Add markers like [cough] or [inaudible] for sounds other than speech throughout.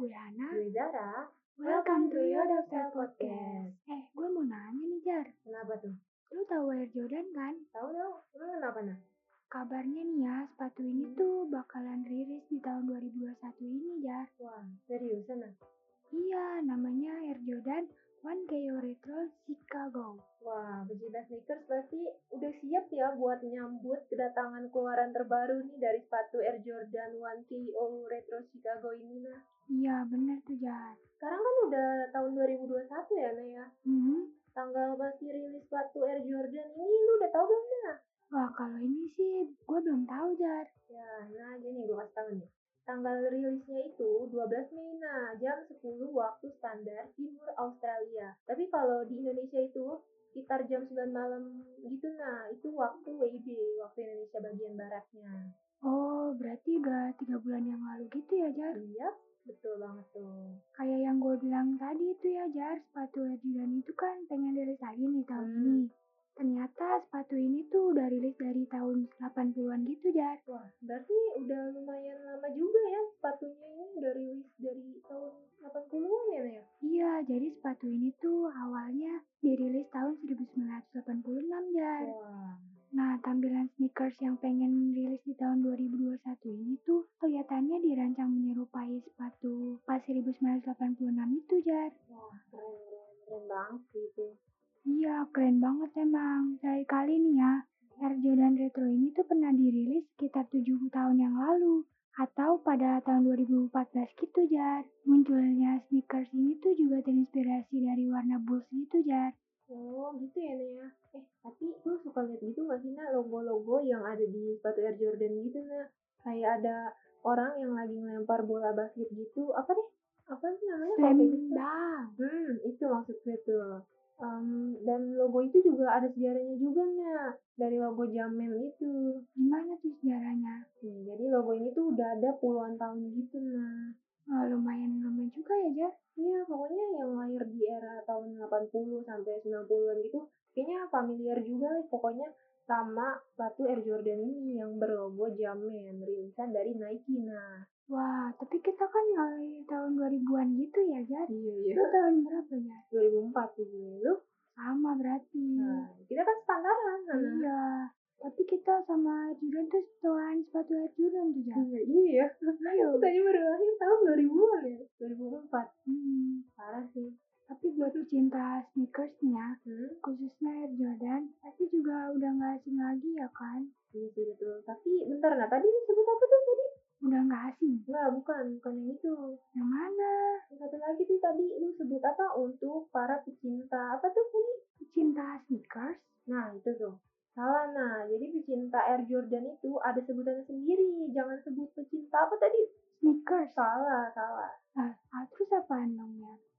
gue Hana. Gue Zara. Welcome to Your Daftar Podcast. Eh, gue mau nanya nih, Jar. Kenapa tuh? Lu tahu Air Jordan kan? Tahu dong. Lu kenapa nah? Kabarnya nih ya, sepatu ini tuh bakalan rilis di tahun 2021 ini, Jar. Wah, seriusan nah? Iya, namanya Air Jordan One KO Retro Chicago. Wah, pecinta sneakers pasti udah siap ya buat nyambut kedatangan keluaran terbaru nih dari sepatu Air Jordan One KO Retro Chicago ini nah. Iya, bener tuh, Jar. Sekarang kan udah tahun 2021 ya, Nah ya. Hmm. Tanggal pasti rilis sepatu Air Jordan ini lu udah tahu belum nah? Wah, kalau ini sih gue belum tahu, Jar. Ya, nah gini gue kasih tahu nih. Tanggal rilisnya itu 12 Mei nah, jam 10 waktu standar timur Australia. Tapi kalau di Indonesia itu sekitar jam 9 malam gitu nah, itu waktu WIB, waktu Indonesia bagian baratnya. Oh, berarti udah tiga bulan yang lalu gitu ya, Jar? Iya, betul banget tuh. Kayak yang gue bilang tadi itu ya, Jar. Sepatu Jordan itu kan pengen rilis lagi nih tahun Hmm. ini. Ternyata sepatu ini tuh udah rilis dari tahun 80-an gitu, Jar. Wah, berarti udah lumayan lama juga ya sepatunya ini udah rilis dari tahun 80-an ya, ya? Iya, jadi sepatu ini tuh awalnya dirilis tahun 1986, Jar. Wah, Nah, tampilan sneakers yang pengen rilis di tahun 2021 ini tuh kelihatannya dirancang menyerupai sepatu pas 1986 itu, Jar. wah keren, keren, keren banget sih itu. Iya, keren banget emang. Dari kali nih ya, Air Jordan Retro ini tuh pernah dirilis sekitar 7 tahun yang lalu. Atau pada tahun 2014 gitu, Jar. Munculnya sneakers ini tuh juga terinspirasi dari warna Bulls gitu, Jar. Oh gitu ya ya. Eh tapi lu suka lihat gitu gak sih logo-logo yang ada di sepatu Air Jordan gitu Nak. Kayak ada orang yang lagi ngelempar bola basket gitu. Apa deh? Apa sih namanya? Slam gitu? Hmm itu maksud gue tuh. Em, dan logo itu juga ada sejarahnya juga Nak. Dari logo Jamen itu. Gimana tuh sejarahnya? Hmm, jadi logo ini tuh udah ada puluhan tahun gitu Nak. Oh, lumayan lama juga ya, Jar. Iya, pokoknya yang lahir di era tahun 80 sampai 90-an gitu, kayaknya familiar juga nih pokoknya sama sepatu Air Jordan ini yang berlogo Jamen, rilisan dari Nike. Nah, Wah, tapi kita kan lahir tahun 2000-an gitu ya, Jar. iya iya. Itu tahun berapa, Jar? 2004 sih. Lu? Sama berarti. Nah, kita kan sepantaran. Nana. Iya. Tapi kita sama Jordan tuh setelan sepatu Air Jordan tuh, Jar. Iya, iya. Ayo. Kita aja baru lahir tahun 2000-an ya. 2004. Hmm. Parah sih. Tapi buat pecinta sneakersnya, Hmm? khususnya Air Jordan, pasti juga udah nggak asing lagi ya kan? Iya sih betul. Tapi bentar, nah tadi lu sebut apa tuh tadi? Udah nggak asing. Enggak, bukan. Bukan yang itu. Yang mana? Yang satu lagi tuh tadi lu sebut apa untuk para pecinta apa tuh tadi? Pecinta sneakers? Nah itu tuh salah nah jadi pecinta Air Jordan itu ada sebutannya sendiri jangan sebut pecinta apa tadi Sneakers? salah salah Ah, ah, terus apaan dong ya? lu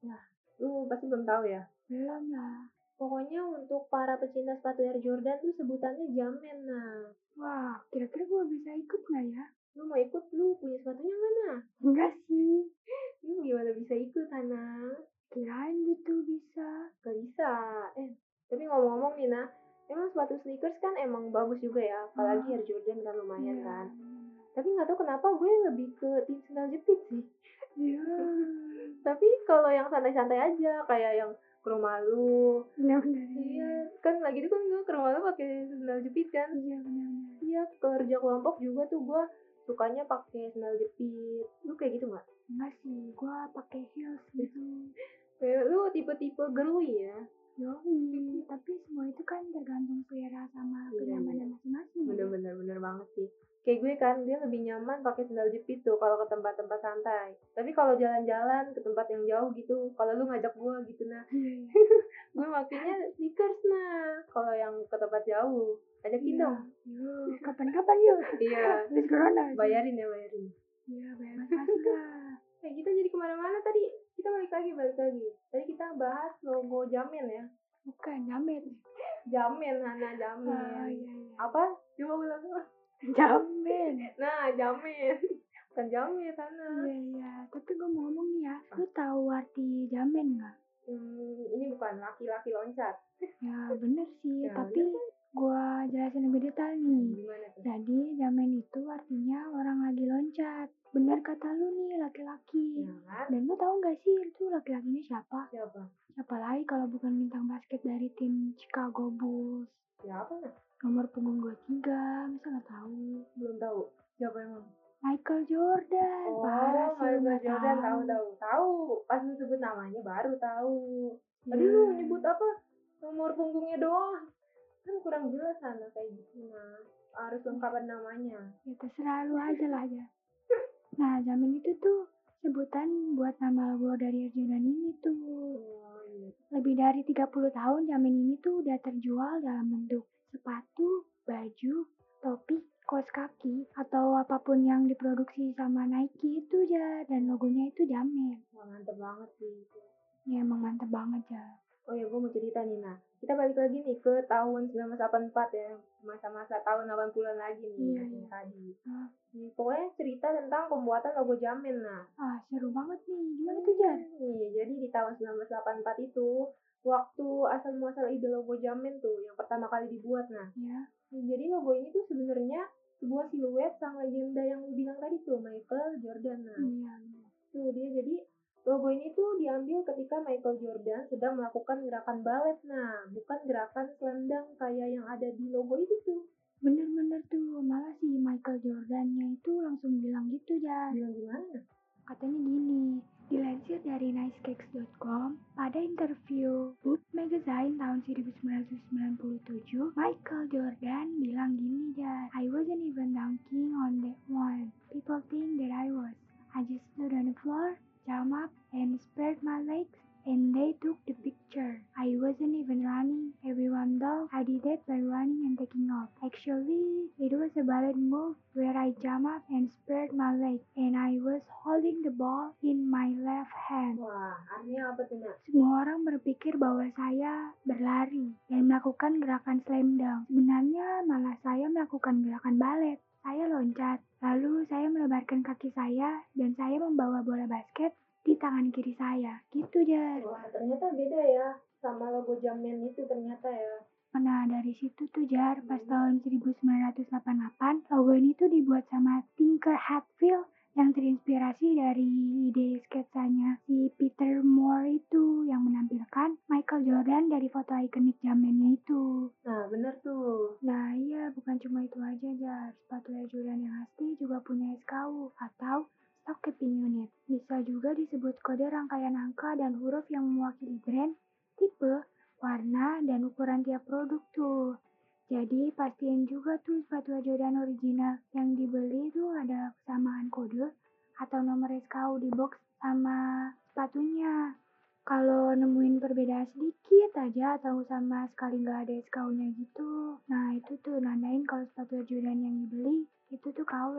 pasti belum tahu ya Belum lah. pokoknya untuk para pecinta sepatu Air Jordan tuh sebutannya Jamen nah Wah, kira-kira gue bisa ikut nggak ya? lu mau ikut lu punya sepatunya nah Enggak sih. [laughs] lu gimana bisa ikut Hana Kirain gitu bisa. gak bisa eh tapi ngomong-ngomong nih nah emang sepatu sneakers kan emang bagus juga ya apalagi Hmm. Air Jordan kan lumayan Iya. kan tapi nggak tahu kenapa gue lebih ke tim sandal jepit sih Iya. tapi kalau yang santai-santai aja kayak yang ke rumah lu Benar-benar. iya kan lagi itu kan gue ke rumah lu pakai sandal jepit kan Iya, benar-benar. iya kerja kelompok juga tuh gue sukanya pakai sandal jepit lu kayak gitu nggak Enggak sih, gue pakai heels gitu. [laughs] kayak lu tipe-tipe girly ya Yoi, tapi semua itu kan tergantung selera sama Iya, kenyamanan masing-masing. bener-bener bener banget sih kayak gue kan dia lebih nyaman pakai sandal jepit tuh kalau ke tempat-tempat santai tapi kalau jalan-jalan ke tempat yang jauh gitu kalau lu ngajak gue gitu nah Iya, [laughs] iya. gue makanya sneakers nah kalau yang ke tempat jauh ajakin Iya. dong Yuk, kapan-kapan yuk. iya Habis corona. bayarin ya bayarin Iya, bayar masih dah. [laughs] Eh kita jadi ke mana-mana tadi kita balik lagi balik lagi tadi kita bahas logo Jamen ya Bukan, jamet. Jamen Hana Oh, Jamen iya, iya. apa coba ulang Jamet. nah Jamen bukan Jamen Hana Iya, iya. Tapi gue mau ngomong nih ya, lu tahu arti jamet nggak? hmm, ini bukan laki-laki loncat Ya, bener sih. Ya, tapi Gua jelasin lebih detail nih. Gimana tuh? Jadi, jamin itu artinya orang lagi loncat. Bener kata lu nih, laki-laki. Ya? Dan lu tahu nggak sih itu laki-lakinya siapa? Siapa? Siapa lagi kalau bukan bintang basket dari tim Chicago Bulls? Siapa nah? Nomor punggung 23, masa nggak tahu? Belum tahu. Siapa emang? Michael Jordan. Oh, Parah sih, Michael Jordan tahu tahu. tahu. Pas lu sebut namanya baru tahu. Tadi Ya. lu nyebut apa? Nomor punggungnya doang. Kan kurang jelas sana kayak gitu mah. Harus lengkapan namanya. Ya terserah lu aja lah ya. Nah, jamin itu tuh sebutan buat nama logo dari Jordan ini tuh. Lebih dari 30 tahun jamin ini tuh udah terjual dalam bentuk sepatu, baju, topi, kaos kaki, atau apa pun yang diproduksi sama Nike itu ya. Dan logonya itu jamin. Wah, mantep banget sih. Ya emang mantep banget ya. Oh ya, gue mau cerita nih, nah. Kita balik lagi nih ke tahun 1984 ya. Masa-masa tahun 80-an lagi nih. Iya, yang iya. tadi. Nih, pokoknya cerita tentang pembuatan logo Jamin, nah. Ah, seru banget nih. Gimana tuh, Jar? Nih, jadi di tahun 1984 itu, waktu asal muasal ide logo Jamin tuh, yang pertama kali dibuat, nah. Ya. Jadi logo ini tuh sebenarnya sebuah siluet sang legenda yang lu bilang tadi tuh, Michael Jordan, nah. Iya. iya. Tuh dia jadi logo ini tuh diambil ketika Michael Jordan sedang melakukan gerakan balet. Nah, bukan gerakan selendang kayak yang ada di logo itu tuh. Bener-bener tuh. Malah si Michael Jordannya itu langsung bilang gitu, Jar. Bilang gimana? Katanya gini, dilansir dari nicecakes.com, pada interview Boop Magazine tahun 1997, Michael Jordan bilang gini ya, I wasn't even dunking on that one. People think that I was. I just stood on the floor, jump up, and spread my legs, and they took the picture. I wasn't even running. Everyone thought I did that by running and taking off. Actually, it was a ballet move where I jump up and spread my legs, and I was holding the ball in my left hand. Wah, artinya apa tuh, Nak? Semua orang berpikir bahwa saya berlari dan melakukan gerakan slam dunk. Sebenarnya malah saya melakukan gerakan balet. Saya loncat, lalu saya melebarkan kaki saya dan saya membawa bola basket di tangan kiri saya. Gitu, Jar. Wah, ternyata beda ya sama logo Jamin itu ternyata ya. Nah, dari situ tuh Jar, pas tahun 1988, logo ini tuh dibuat sama Tinker Hatfield yang terinspirasi dari ide sketsanya si Peter Moore itu yang menampilkan Michael Jordan dari foto ikonik zamannya itu. Nah, bener tuh. Nah iya, bukan cuma itu aja Jar, sepatu Air Jordan yang asli juga punya SKU atau Stock Keeping Unit. Bisa juga disebut kode rangkaian angka dan huruf yang mewakili brand, tipe, warna, dan ukuran tiap produk tuh. Jadi pastiin juga tuh sepatu Jordan original yang dibeli tuh ada kesamaan kode atau nomor SKU di box sama sepatunya. Kalau nemuin perbedaan sedikit aja atau sama sekali nggak ada SKU-nya gitu, nah itu tuh nandain kalau sepatu Jordan yang dibeli itu tuh KW.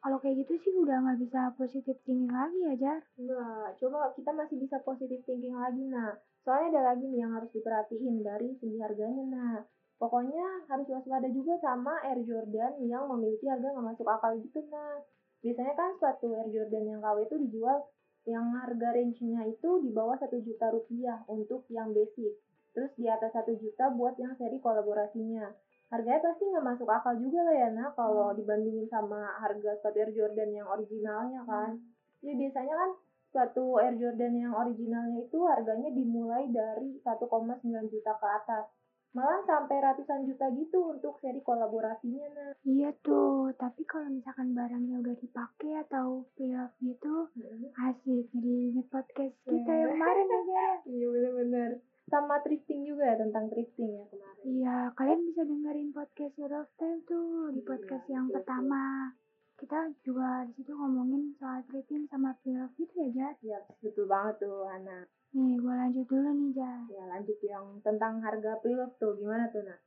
Kalau kayak gitu sih udah nggak bisa positif thinking lagi ya, Jar. Enggak, coba kita masih bisa positive thinking lagi, nah. Soalnya ada lagi nih yang harus diperhatiin dari segi harganya, nah. Pokoknya harus waspada juga sama Air Jordan yang memiliki harga nggak masuk akal gitu, nah. Biasanya kan sepatu Air Jordan yang KW itu dijual yang harga range-nya itu di bawah 1 juta rupiah untuk yang basic. Terus di atas 1 juta buat yang seri kolaborasinya. Harganya pasti nggak masuk akal juga lah ya, nah kalau dibandingin sama harga sepatu Air Jordan yang originalnya kan. Ya biasanya kan sepatu Air Jordan yang originalnya itu harganya dimulai dari 1,9 juta ke atas. Malah sampai ratusan juta gitu untuk seri kolaborasinya, nah. Iya tuh, tapi kalau misalkan barangnya udah dipakai atau pre-off gitu, asik. Jadi inget podcast kita Iya. yang kemarin aja. [laughs] Iya bener-bener. Sama thrifting juga ya, tentang thrifting ya kemarin. Iya, kalian bisa dengerin podcast Your Time tuh di Iya, podcast yang betul, pertama. Kita juga di situ ngomongin soal thrifting sama pre-off gitu ya, Jar. Iya, betul banget tuh, Hana. Nih, gue lanjut dulu nih, Jar. Ya lanjut yang tentang harga pre-love tuh, gimana tuh, Nah?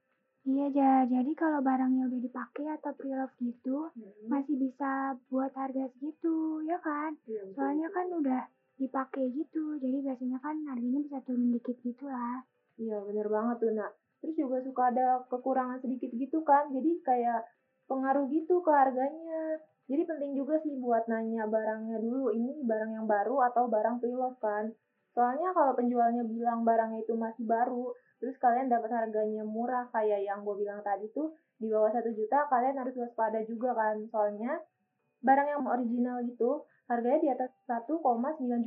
Iya, Jar. Jadi kalau barangnya udah dipakai atau pre-off gitu, masih bisa buat harga segitu, ya kan? Betul, Soalnya kan udah dipakai gitu, jadi biasanya kan harganya bisa turun dikit gitu lah. Iya bener banget tuh nak. Terus juga suka ada kekurangan sedikit gitu kan. Jadi kayak pengaruh gitu ke harganya. Jadi penting juga sih buat nanya barangnya dulu. Ini barang yang baru atau barang pre-love kan. Soalnya kalau penjualnya bilang barangnya itu masih baru. terus kalian dapat harganya murah kayak yang gue bilang tadi tuh di bawah satu juta kalian harus waspada juga kan soalnya barang yang original gitu harganya di atas 1,9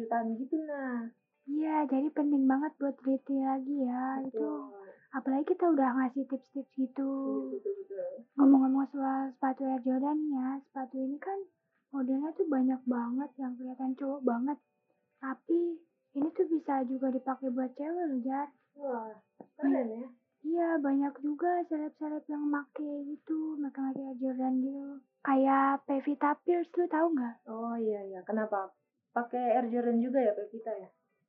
jutaan gitu nah Iya, jadi penting banget buat teliti lagi ya. Itu apalagi kita udah ngasih tips-tips gitu. Iya, Ngomong-ngomong soal sepatu Air Jordan ya, sepatu ini kan modelnya tuh banyak banget yang kelihatan cowok banget. Tapi ini tuh bisa juga dipakai buat cewek loh, Jar. wah keren ya Iya, banyak juga seleb-seleb yang make gitu, make-make Air Jordan gitu. Kayak Pevita Pierce, lu tahu nggak? oh iya iya kenapa pakai Air Jordan juga ya Pevita ya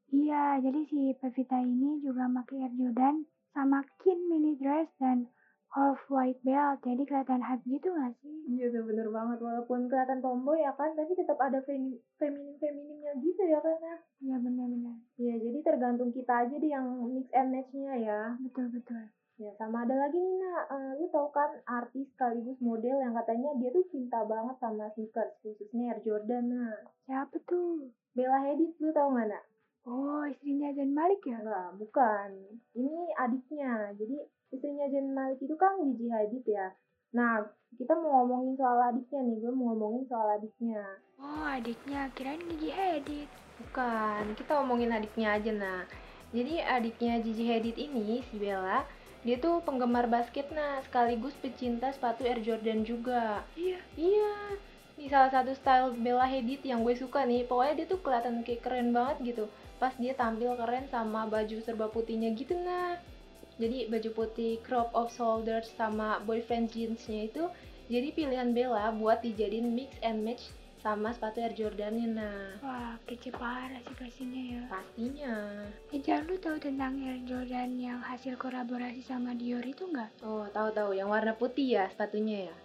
Iya, jadi si Pevita ini juga pakai Air Jordan sama Kin mini dress dan off white belt. Jadi kelihatan hype gitu nggak sih? Iya tuh bener banget walaupun kelihatan tomboy ya kan tapi tetap ada femi feminin feminimnya gitu ya kan ya Iya benar-benar. Iya jadi tergantung kita aja deh yang mix and matchnya ya Betul betul. ya sama ada lagi nih nak Eh, lu tau kan artis sekaligus model yang katanya dia tuh cinta banget sama sneakers khususnya Air Jordan nah Siapa tuh? Bella Hadid lu tau gak nak Oh, istrinya Zayn Malik ya? enggak bukan ini adiknya jadi istrinya Zayn Malik itu kan Gigi Hadid ya nah kita mau ngomongin soal adiknya nih gue mau ngomongin soal adiknya Oh, adiknya kirain Gigi Hadid. Bukan, kita ngomongin adiknya aja nah. Jadi adiknya Gigi Hadid ini, si Bella, dia tuh penggemar basket nah, sekaligus pecinta sepatu Air Jordan juga. Iya. Iya, ini salah satu style Bella Hadid yang gue suka nih. Pokoknya dia tuh kelihatan kayak keren banget gitu. Pas dia tampil keren sama baju serba putihnya gitu nah. Jadi baju putih crop of shoulders sama boyfriend jeansnya itu jadi pilihan Bella buat dijadiin mix and match sama sepatu Air Jordannya nah. Wah, kece parah sih pastinya ya. Pastinya. Eh, Jar, lu tahu tentang Air Jordan yang hasil kolaborasi sama Dior itu nggak? Oh, tahu-tahu yang warna putih ya sepatunya ya?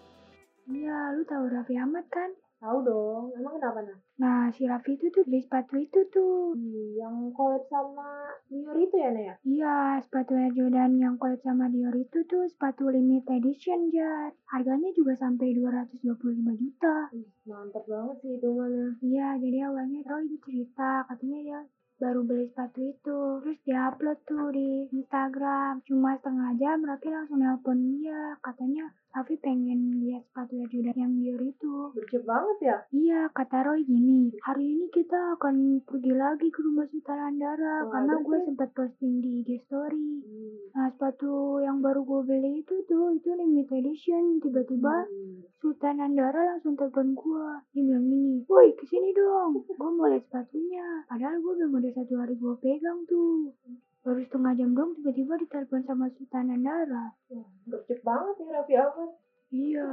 Iya, lu tahu Raffi Ahmad kan? Tahu dong. Emang kenapa nah? Nah, si Raffi itu tuh beli sepatu itu tuh. yang collab sama Dior itu ya, Naya? Iya, sepatu Air Jordan yang collab sama Dior itu tuh sepatu limited edition, Jar. Harganya juga sampai 225 juta. Mantap banget sih itu mana. Iya, jadi awalnya Roy cerita, katanya dia baru beli sepatu itu. Terus dia upload tuh di Instagram. Cuma setengah jam, Raffi langsung nelpon dia. Katanya Raffi pengen lihat sepatu Jordan yang Dior itu. Berjep banget ya? Iya, kata Roy gini, hari ini kita akan pergi lagi ke rumah Sultan Andara Wah, karena gue sempat posting di IG story. Hmm. Nah, sepatu yang baru gue beli itu tuh, itu limited edition. Tiba-tiba Hmm. Sultan Andara langsung telepon gue. Dia bilang gini, woi ke sini dong, gue mau lihat sepatunya. Padahal gue belum ada satu hari gue pegang tuh. Baru setengah jam dong tiba-tiba ditelepon sama Sultan Andara. Wah, berjep banget ya Raffi Ahmad. Iya,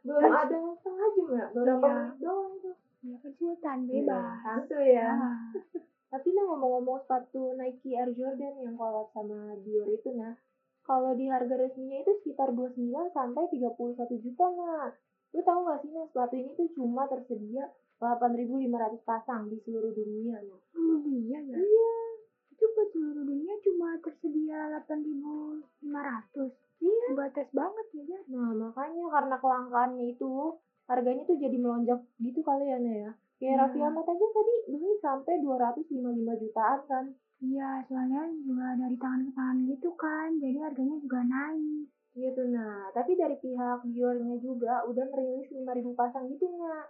Belum ada setengah jam ya? Beberapa Iya. menit doang tuh. dia kan Sultan Iya, bebas. Santuy ya. Ah. [laughs] Tapi nah ngomong-ngomong sepatu Nike Air Jordan yang collab sama Dior itu nah, kalau di harga resminya itu sekitar 29 sampai 31 juta nah. Lu tahu gak sih nah sepatu ini tuh cuma tersedia 8.500 pasang di seluruh dunia nah. Oh iya ya. Iya. Itu buat seluruh dunia cuma tersedia 8.500. Iya. Batas banget ya, Jar. Nah makanya karena kelangkaannya itu harganya tuh jadi melonjak gitu kali ya Nah ya. Kayak Iya. Raffi Ahmad aja tadi beli sampai 255 jutaan kan. Iya, soalnya juga dari tangan ke tangan gitu kan. Jadi harganya juga naik. Gitu nah, tapi dari pihak Diornya juga udah merilis 5000 pasang gitu nah.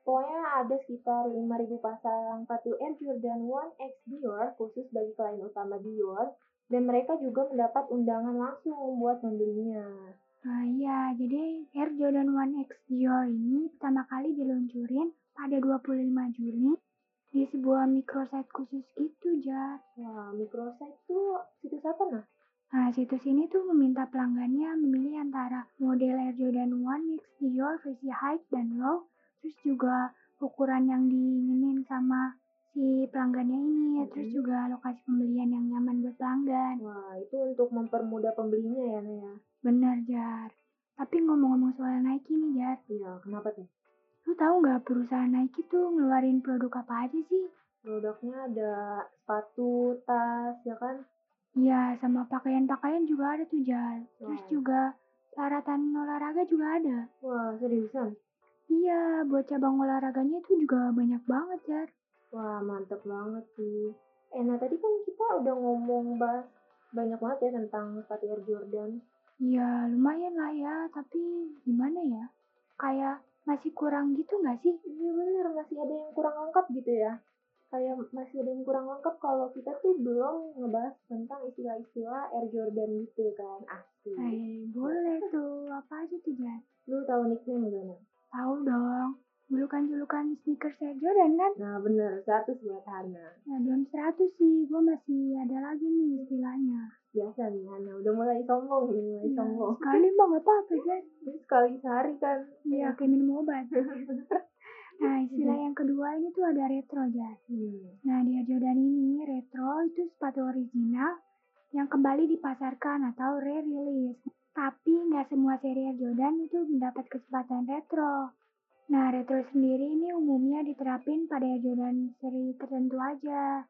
Pokoknya ada sekitar 5000 pasang sepatu Air Jordan 1X Dior khusus bagi klien utama Dior dan mereka juga mendapat undangan langsung buat membelinya. Nah iya, jadi Air Jordan 1X Dior ini pertama kali diluncurin pada 25 Juli di sebuah microsite khusus gitu, Jar. Wah, microsite tuh situs apa nah? Nah, situs ini tuh meminta pelanggannya memilih antara model Air Jordan 1X Dior versi high dan low, terus juga ukuran yang diinginin sama si pelanggannya ini, terus Mhm. juga lokasi pembelian yang nyaman buat pelanggan. Wah, itu untuk mempermudah pembelinya ya, Naya. Bener, Jar. Tapi ngomong-ngomong soal Nike nih, Jar. Iya, kenapa tuh? Lu tahu nggak perusahaan Nike tuh ngeluarin produk apa aja sih? Produknya ada sepatu, tas, ya kan? Iya, sama pakaian-pakaian juga ada tuh, Jar. Terus juga peralatan olahraga juga ada. Wah, seriusan? Iya, buat cabang olahraganya itu juga banyak banget, Jar. Wah, mantep banget sih. Eh, nah tadi kan kita udah ngomong bahas banyak banget ya tentang sepatu Air Jordan. Ya lumayan lah ya, tapi gimana ya? Kayak masih kurang gitu nggak sih? Iya bener, masih ada yang kurang lengkap gitu ya. Kayak masih ada yang kurang lengkap kalau kita tuh belum ngebahas tentang istilah-istilah Air Jordan gitu kan. Asik. Eh, boleh tuh. Apa aja tuh, Jan? Lu tahu nickname gak? Tahu dong. Julukan-julukan sneakers Air Jordan kan? Nah bener, 100 buat Hana. Nah, belum 100 sih. Gue masih ada lagi nih istilahnya. Biasa nih Hana, udah mulai sombong nih, mulai Ya, sombong. sekali mah apa-apa. [laughs] Ini sekali sehari kan. Iya, kayak minum obat. [laughs] Nah, istilah yang kedua ini tuh ada retro, Jan. Hmm. Nah, di Jordan ini, retro itu sepatu original yang kembali dipasarkan atau re-release. Tapi nggak semua seri Air Jordan itu mendapat kesempatan retro. Nah, retro sendiri ini umumnya diterapin pada Jordan seri tertentu aja,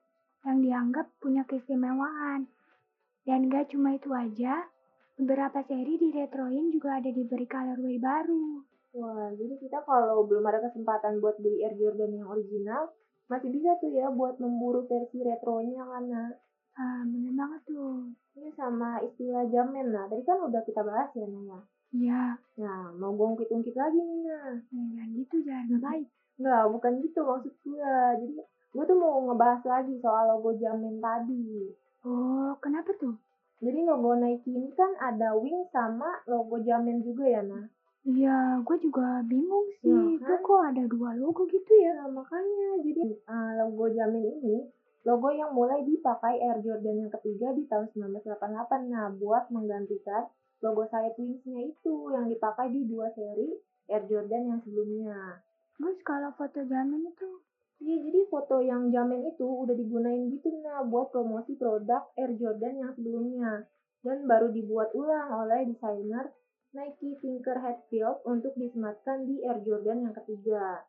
yang dianggap punya keistimewaan. Dan nggak cuma itu aja, beberapa seri di retroin juga ada diberi colorway baru. Wah, jadi kita kalau belum ada kesempatan buat beli Air Jordan yang original, masih bisa tuh ya buat memburu versi retronya karena Ah, bener banget tuh. ini sama istilah jamen. Nah, tadi kan udah kita bahas ya, Naya. Iya, Nah, mau gue ungkit-ungkit lagi nih, Nah. ya, jangan gitu, jangan nggak baik. Nggak, bukan gitu maksud gue. Jadi, gue tuh mau ngebahas lagi soal logo jamen tadi. Oh, kenapa tuh? Jadi logo Nike ini kan ada wing sama logo jamen juga ya, Nah. Iya, gue juga bingung sih. Ya, Itu kan? kok ada dua logo gitu ya? Ya, makanya jadi uh, logo Jamin ini logo yang mulai dipakai Air Jordan yang ketiga di tahun 1988. Nah, buat menggantikan logo sayap wingsnya itu yang dipakai di dua seri Air Jordan yang sebelumnya. Terus kalau foto jamin itu, Iya, jadi foto yang Jamin itu udah digunain gitu nah buat promosi produk Air Jordan yang sebelumnya dan baru dibuat ulang oleh desainer Nike Tinker Hatfield untuk disematkan di Air Jordan yang ketiga.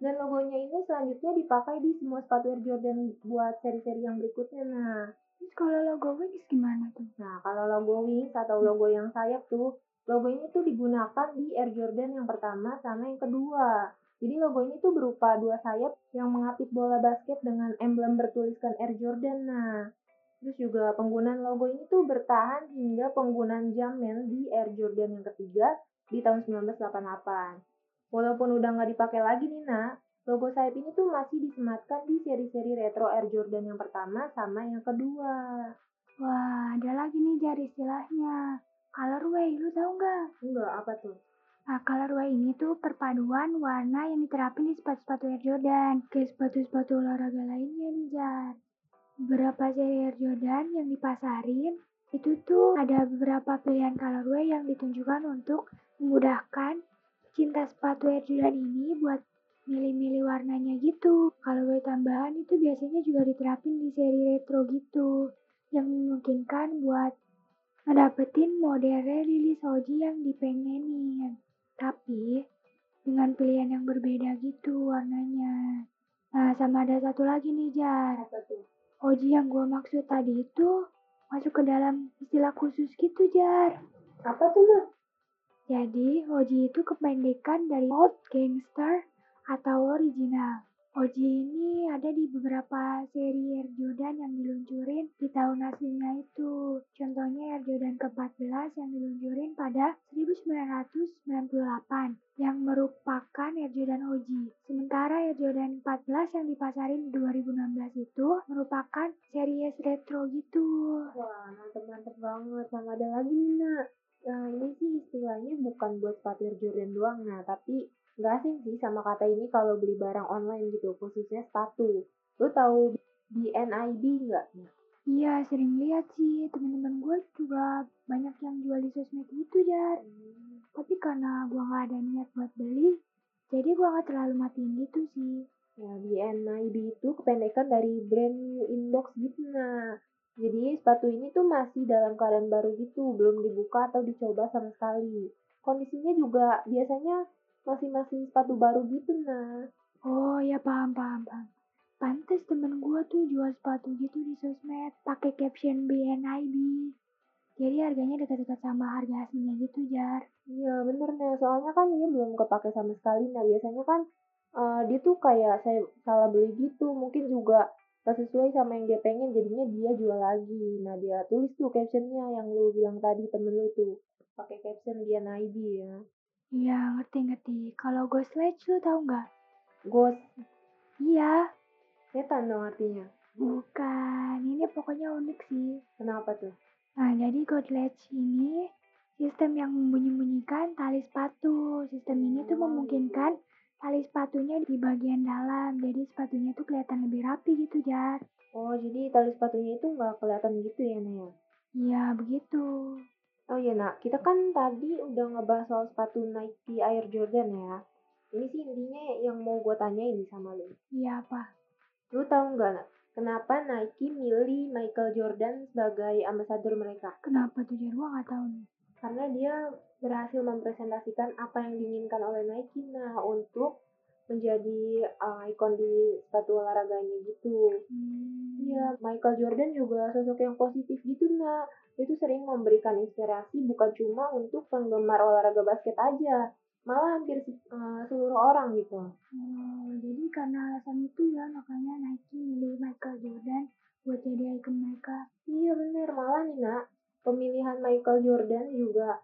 Dan logonya ini selanjutnya dipakai di semua sepatu Air Jordan buat seri-seri yang berikutnya. Nah, terus kalau logo wings gimana tuh? nah kalau logo wings atau logo yang sayap tuh, logo ini tuh digunakan di Air Jordan yang pertama sama yang kedua. Jadi logo ini tuh berupa dua sayap yang mengapit bola basket dengan emblem bertuliskan Air Jordan. Nah, terus juga penggunaan logo ini tuh bertahan hingga penggunaan jamen di Air Jordan yang ketiga di tahun 1988. Walaupun udah nggak dipakai lagi nih, nak, logo sayap ini tuh masih disematkan di seri-seri retro Air Jordan yang pertama sama yang kedua. Wah, ada lagi nih jari istilahnya. Colorway, lu tahu nggak? Enggak, apa tuh? Nah, colorway ini tuh perpaduan warna yang diterapin di sepatu-sepatu Air Jordan. Kayak sepatu-sepatu olahraga lainnya nih, Jar. Beberapa seri Air Jordan yang dipasarin, itu tuh ada beberapa pilihan colorway yang ditunjukkan untuk memudahkan cinta sepatu Air ini buat milih-milih warnanya gitu. Colorway tambahan itu biasanya juga diterapin di seri retro gitu, yang memungkinkan buat ngedapetin model rilis Oji yang dipengenin. Tapi dengan pilihan yang berbeda gitu warnanya. Nah, sama ada satu lagi nih, Jar. Oji yang gue maksud tadi itu masuk ke dalam istilah khusus gitu, Jar. Apa tuh, Nak? Jadi, Oji itu kependekan dari Old Gangster atau original. Oji ini ada di beberapa seri Air Jordan yang diluncurin di tahun aslinya itu. Contohnya Air Jordan ke-14 yang diluncurin pada 1998 yang merupakan Air Jordan OG. Sementara Air Jordan 14 yang dipasarin di 2016 itu merupakan series retro gitu. Air Jordan doang, nah, tapi nggak asing sih sama kata ini kalau beli barang online gitu, khususnya sepatu. Lu tahu BNIB nggak? Iya, sering lihat sih teman-teman gue juga banyak yang jual di sosmed gitu, Jar. Tapi karena gue nggak ada niat buat beli, jadi gue nggak terlalu matiin gitu sih. Ya, BNIB itu kependekan dari brand new inbox gitu, nah. Jadi sepatu ini tuh masih dalam keadaan baru gitu, belum dibuka atau dicoba sama sekali. Kondisinya juga biasanya masing-masing sepatu baru gitu, nah. Oh ya paham paham paham. Pantes temen gue tuh jual sepatu gitu di sosmed, pakai caption BNIB. Jadi harganya dekat-dekat sama harga aslinya gitu, Jar. Iya bener nih, soalnya kan dia belum kepake sama sekali. Nah biasanya kan eh, dia tuh kayak saya salah beli gitu, mungkin juga gak sesuai sama yang dia pengen jadinya dia jual lagi nah dia tulis tuh captionnya yang lu bilang tadi temen lu tuh pakai caption dia Naibi ya Iya, ngerti-ngerti. Kalau ghostwatch lu tahu nggak? ghost Iya, setan dong artinya bukan. Ini pokoknya unik sih. kenapa tuh Nah, jadi ghostwatch ini sistem yang membunyi-bunyikan tali sepatu. Sistem ini tuh memungkinkan tali sepatunya di bagian dalam. Jadi sepatunya tuh kelihatan lebih rapi gitu, Jar. oh jadi tali sepatunya itu nggak kelihatan gitu ya Naya Iya, begitu. Oh iya nak, kita kan tadi udah ngebahas soal sepatu Nike Air Jordan ya. Ini sih intinya yang mau gue tanyain nih sama lu. Iya, apa? Lu tahu nggak nak, kenapa Nike milih Michael Jordan sebagai ambasador mereka? Kenapa tuh, Jar? Nggak tahu nih. Karena dia berhasil mempresentasikan apa yang diinginkan oleh Nike nah untuk menjadi uh, ikon di sepatu olahraganya gitu. Hmm. Iya, Michael Jordan juga sosok yang positif gitu nak. Itu sering memberikan inspirasi bukan cuma untuk penggemar olahraga basket aja, malah hampir uh, seluruh orang gitu. Oh, jadi karena alasan itu ya makanya Nike milih Michael Jordan buat jadi ikon mereka. Iya bener, malah nih nak, pemilihan Michael Jordan juga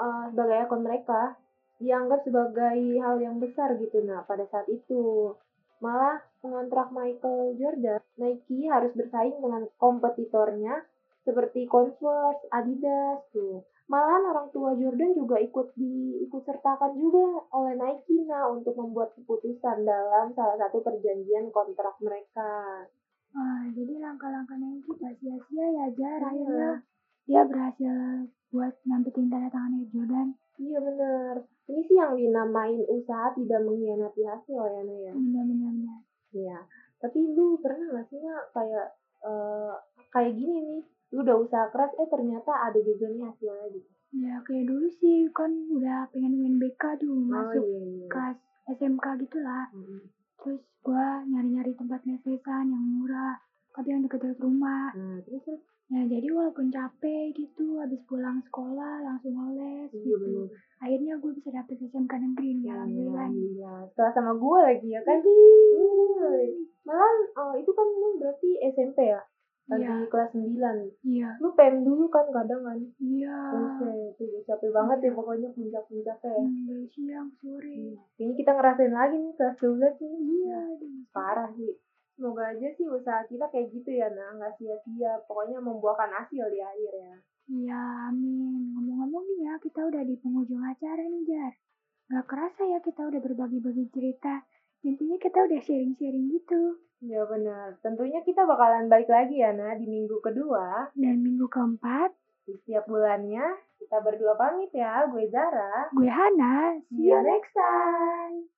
uh, sebagai ikon mereka dianggap sebagai hal yang besar gitu nah pada saat itu. Malah mengontrak Michael Jordan, Nike harus bersaing dengan kompetitornya seperti Converse, Adidas tuh. Malahan orang tua Jordan juga ikut diikut sertakan juga oleh Nike nah untuk membuat keputusan dalam salah satu perjanjian kontrak mereka. Wah, jadi langkah-langkah Nike gak sia-sia ya, Jar. Iya. Akhirnya dia berhasil buat nyampetin tanda tangan Air Jordan. Iya bener. Ini sih yang dinamain usaha tidak mengkhianati hasil ya Naya. ya. Benar-benar. benar. Iya. Tapi lu pernah gak sih Nak, kayak eh, kayak gini nih, lu udah usaha keras, eh ternyata ada juga nih hasilnya gitu. Ya kayak dulu sih kan udah pengen main BK tuh masuk iya iya. kelas SMK gitu lah. Mm-mm. Terus gua nyari-nyari tempat les-lesan yang murah tapi yang deket-deket rumah. Nah, terus terus Ya jadi walaupun capek gitu habis pulang sekolah langsung les iya gitu. bener. Akhirnya gue bisa dapet SMK negeri nih alhamdulillah. nih. Iya, setelah sama gue lagi ya kan. Hmm. Malah oh, itu kan lu berarti SMP ya? Lagi Iya. kelas 9. Iya. Lu PM dulu kan kadang kan? Iya. Buset, tuh capek banget ya pokoknya puncak-puncaknya ya. Hmm, dari siang sore. Ini kita ngerasain lagi nih kelas 12 nih. Iya. Parah sih. Semoga aja sih usaha kita kayak gitu ya, nah nggak sia-sia. Pokoknya membuahkan hasil di akhir ya. Iya, amin. Ngomong-ngomong nih ya, kita udah di penghujung acara nih, Jar. Gak kerasa ya kita udah berbagi-bagi cerita. Intinya kita udah sharing-sharing gitu. Ya benar. Tentunya kita bakalan balik lagi ya, nah di minggu kedua. Dan minggu keempat, Di setiap bulannya, kita berdua pamit ya. Gue Zara. gue Hana. See you next time.